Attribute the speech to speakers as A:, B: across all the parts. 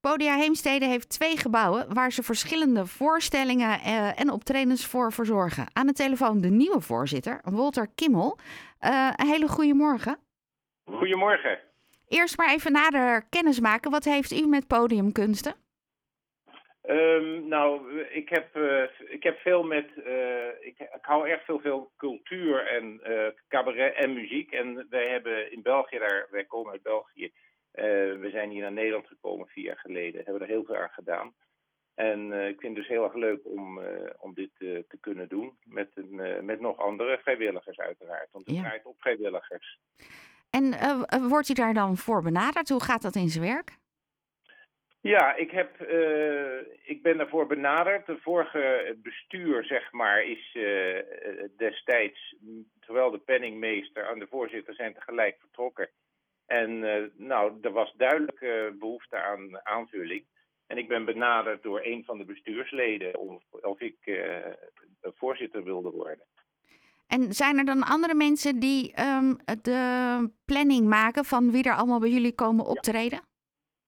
A: Podia Heemstede heeft twee gebouwen waar ze verschillende voorstellingen eh, en optredens voor verzorgen. Aan de telefoon de nieuwe voorzitter, Walter Kimmel. Uh, een hele goede morgen.
B: Goedemorgen.
A: Eerst maar even nader kennis maken. Wat heeft u met podiumkunsten?
B: Um, nou, ik heb, uh, ik heb veel met. Uh, ik, ik, hou erg veel, veel cultuur en cabaret en muziek. En wij hebben in België daar. Wij komen uit België. We zijn hier naar Nederland gekomen vier jaar geleden. Hebben er heel veel aan gedaan. En ik vind het dus heel erg leuk om, om dit te kunnen doen. Met, een, met nog andere vrijwilligers, uiteraard. Want het ja. draait op vrijwilligers.
A: En wordt u daar dan voor benaderd? Hoe gaat dat in zijn werk?
B: Ja, ik, heb, ik ben daarvoor benaderd. De vorige bestuur, zeg maar, is destijds, terwijl de penningmeester en de voorzitter zijn tegelijk vertrokken. En uh, nou, er was duidelijke behoefte aan aanvulling. En ik ben benaderd door een van de bestuursleden of, of ik voorzitter wilde worden.
A: En zijn er dan andere mensen die um, de planning maken van wie er allemaal bij jullie komen optreden?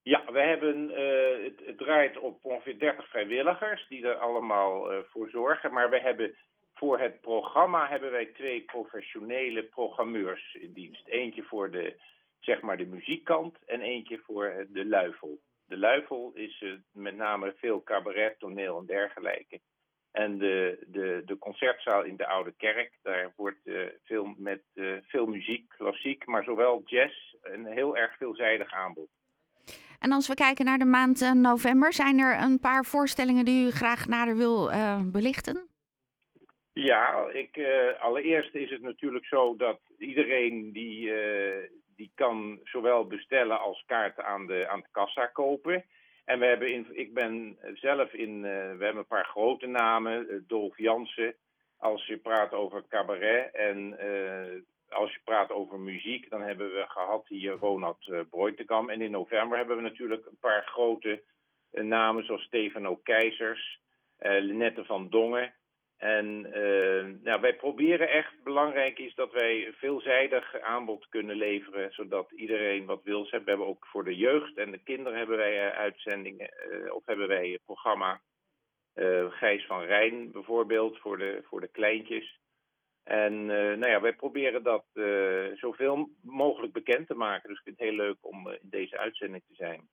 B: Ja, we hebben, uh, het, het, draait op ongeveer 30 vrijwilligers die er allemaal uh, voor zorgen. Maar we hebben voor het programma hebben wij twee professionele programmeurs in dienst. Eentje voor de, zeg maar de muziekkant en eentje voor de luifel. De luifel is uh, met name veel cabaret, toneel en dergelijke. En de, de, de concertzaal in de Oude Kerk, daar wordt veel met veel muziek, klassiek, maar zowel jazz, een heel erg veelzijdig aanbod.
A: En als we kijken naar de maand eh, november, zijn er een paar voorstellingen die u graag nader wil uh, belichten?
B: Ja, ik, uh, allereerst is het natuurlijk zo dat iedereen die, uh, die kan zowel bestellen als kaarten aan de, aan de kassa kopen. En we hebben in, ik ben zelf in, we hebben een paar grote namen, Dolf Jansen, als je praat over cabaret en als je praat over muziek, dan hebben we gehad hier Ronald uh, En in november hebben we natuurlijk een paar grote uh, namen zoals Stefano Keizers, uh, Linette van Dongen. En nou, wij proberen echt, belangrijk is dat wij veelzijdig aanbod kunnen leveren, zodat iedereen wat wil. We hebben ook voor de jeugd en de kinderen hebben wij uitzendingen, of hebben wij een programma. Gijs van Rijn bijvoorbeeld, voor de, voor de kleintjes. En uh, nou ja, wij proberen dat uh, zoveel mogelijk bekend te maken. Dus ik vind het heel leuk om uh, in deze uitzending te zijn.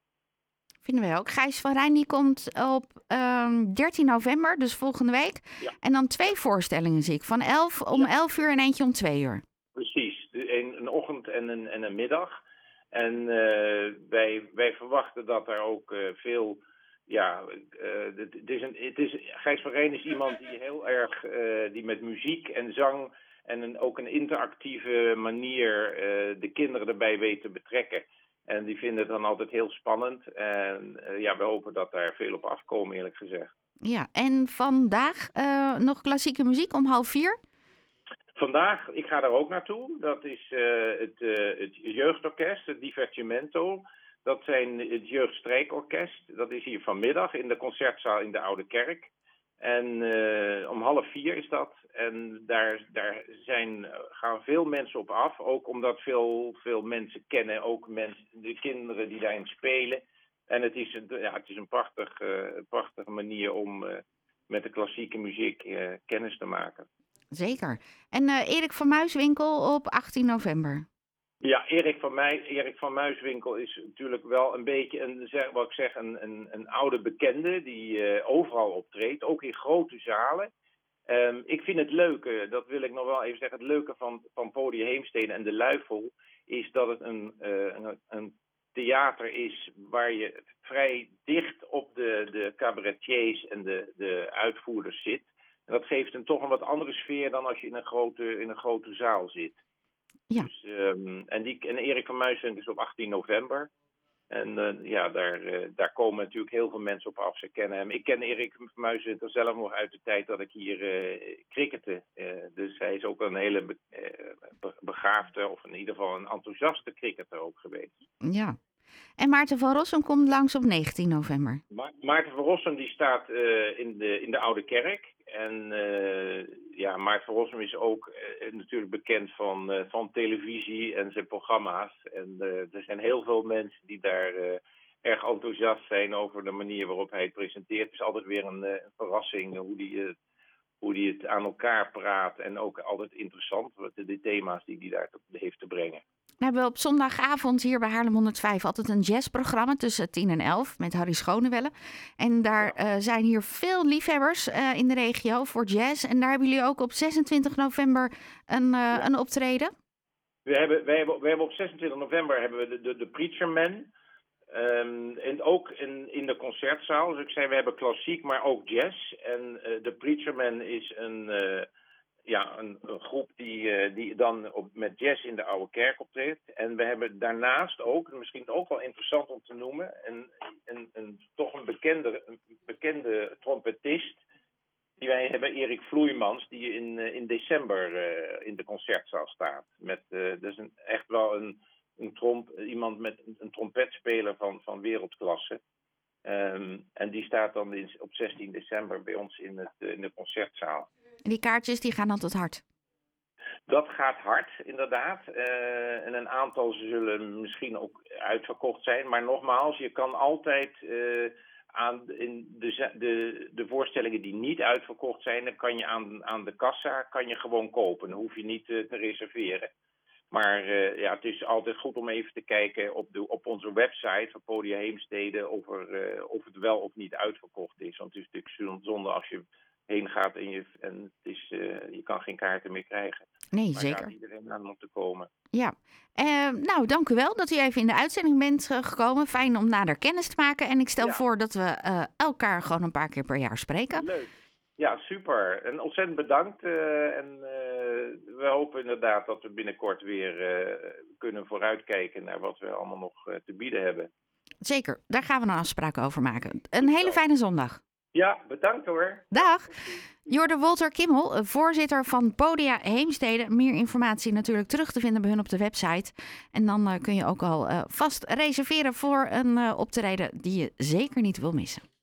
A: Vinden wij ook. Gijs van Rijn die komt op um, ehm, 13 november, dus volgende week. Ja. En dan twee voorstellingen zie ik. Van 11 om ja. 11 uur en eentje om 2 uur.
B: Precies. Een, een ochtend en een, en een middag. En wij, wij verwachten dat er ook veel ja, uh, het, is een, het is, Gijs van Rijn is iemand die heel erg, die met muziek en zang en een, ook een interactieve manier de kinderen erbij weet te betrekken. En die vinden het dan altijd heel spannend. En ja, we hopen dat daar veel op afkomen, eerlijk gezegd.
A: Ja, en vandaag nog klassieke muziek om half vier?
B: Vandaag, ik ga daar ook naartoe. Dat is het, het jeugdorkest, het Divertimento. Dat zijn het Jeugdstrijkorkest. Dat is hier vanmiddag in de concertzaal in de Oude Kerk. En uh, om half vier is dat. En daar, daar zijn, gaan veel mensen op af. Ook omdat veel, veel mensen kennen, ook mensen, de kinderen die daarin spelen. En het is, een, ja, het is een prachtig, uh, prachtige manier om uh, met de klassieke muziek kennis te maken.
A: Zeker. En Erik van Muiswinkel op 18 november.
B: Ja, Erik van, Mij, Erik van Muiswinkel is natuurlijk wel een beetje een, wat ik zeg, een, een, een oude bekende die uh, overal optreedt, ook in grote zalen. Um, ik vind het leuke, dat wil ik nog wel even zeggen, het leuke van, van Podium en de Luifel is dat het een, uh, een, een, theater is waar je vrij dicht op de, de cabaretiers en de, de uitvoerders zit. En dat geeft een toch een wat andere sfeer dan als je in een grote, in een grote zaal zit. Ja. Dus, um, en, die, en Erik van Muiswinkel is op 18 november. En uh, ja, daar, uh, daar komen natuurlijk heel veel mensen op af. Ze kennen hem. Ik ken Erik van Muiswinkel zelf nog uit de tijd dat ik hier uh, crickette. dus hij is ook een hele be begaafde, of in ieder geval een enthousiaste cricketer ook geweest.
A: Ja. En Maarten van Rossum komt langs op 19 november.
B: Ma Maarten van Rossum die staat in, de, in de Oude Kerk. En uh, ja, Maart van Rossum is ook uh, natuurlijk bekend van, van televisie en zijn programma's. En er zijn heel veel mensen die daar erg enthousiast zijn over de manier waarop hij het presenteert. Het is altijd weer een, verrassing hoe die, hoe die het aan elkaar praat. En ook altijd interessant, de, de thema's die hij daar heeft te brengen.
A: We hebben op zondagavond hier bij Haarlem 105 altijd een jazzprogramma tussen 10 en 11 met Harry Schonewelle. En daar uh, zijn hier veel liefhebbers uh, in de regio voor jazz. En daar hebben jullie ook op 26 november een, uh, ja. een optreden.
B: We hebben, we, hebben, we hebben op 26 november hebben we de, de, de Preacher Man. Um, en ook in, in de concertzaal. Dus ik zei, we hebben klassiek, maar ook jazz. En de Preacher Man is een ja, een, een, groep die, uh, die dan op, met jazz in de Oude Kerk optreedt. En we hebben daarnaast ook, misschien ook wel interessant om te noemen, een, een, een toch een bekende, een bekende trompetist. Die wij hebben, Erik Vloeimans, die in, uh, in december uh, in de concertzaal staat. Met, dus een, echt wel een, een tromp, iemand met een trompetspeler van, van wereldklasse. Um, en die staat dan op 16 december bij ons in, het, in de concertzaal.
A: En die kaartjes die gaan dan tot hard?
B: Dat gaat hard, inderdaad. Uh, en een aantal zullen misschien ook uitverkocht zijn. Maar nogmaals, je kan altijd uh, aan in de, de, de voorstellingen die niet uitverkocht zijn, dan kan je aan, aan de kassa kan je gewoon kopen. Dan hoef je niet uh, te reserveren. Maar ja, het is altijd goed om even te kijken op, de, op onze website van Podia Heemstede of, er, of het wel of niet uitverkocht is. Want het is natuurlijk zonde als je heen gaat en, je, en het is, uh, je kan geen kaarten meer krijgen.
A: Nee,
B: maar
A: zeker.
B: iedereen aan om te komen.
A: Ja, nou dank u wel dat u even in de uitzending bent gekomen. Fijn om nader kennis te maken. En ik stel
B: Ja.
A: voor dat we elkaar gewoon een paar keer per jaar spreken.
B: Leuk. Ja, super. En ontzettend bedankt. eh, en eh, we hopen inderdaad dat we binnenkort weer eh, kunnen vooruitkijken naar wat we allemaal nog eh, te bieden hebben.
A: Zeker, daar gaan we een afspraak over maken. Een hele fijne zondag.
B: Ja, bedankt hoor.
A: Dag. Jorde Wolter Kimmel, voorzitter van Podia Heemstede. Meer informatie natuurlijk terug te vinden bij hun op de website. En dan eh, kun je ook al eh, vast reserveren voor een eh, optreden die je zeker niet wil missen.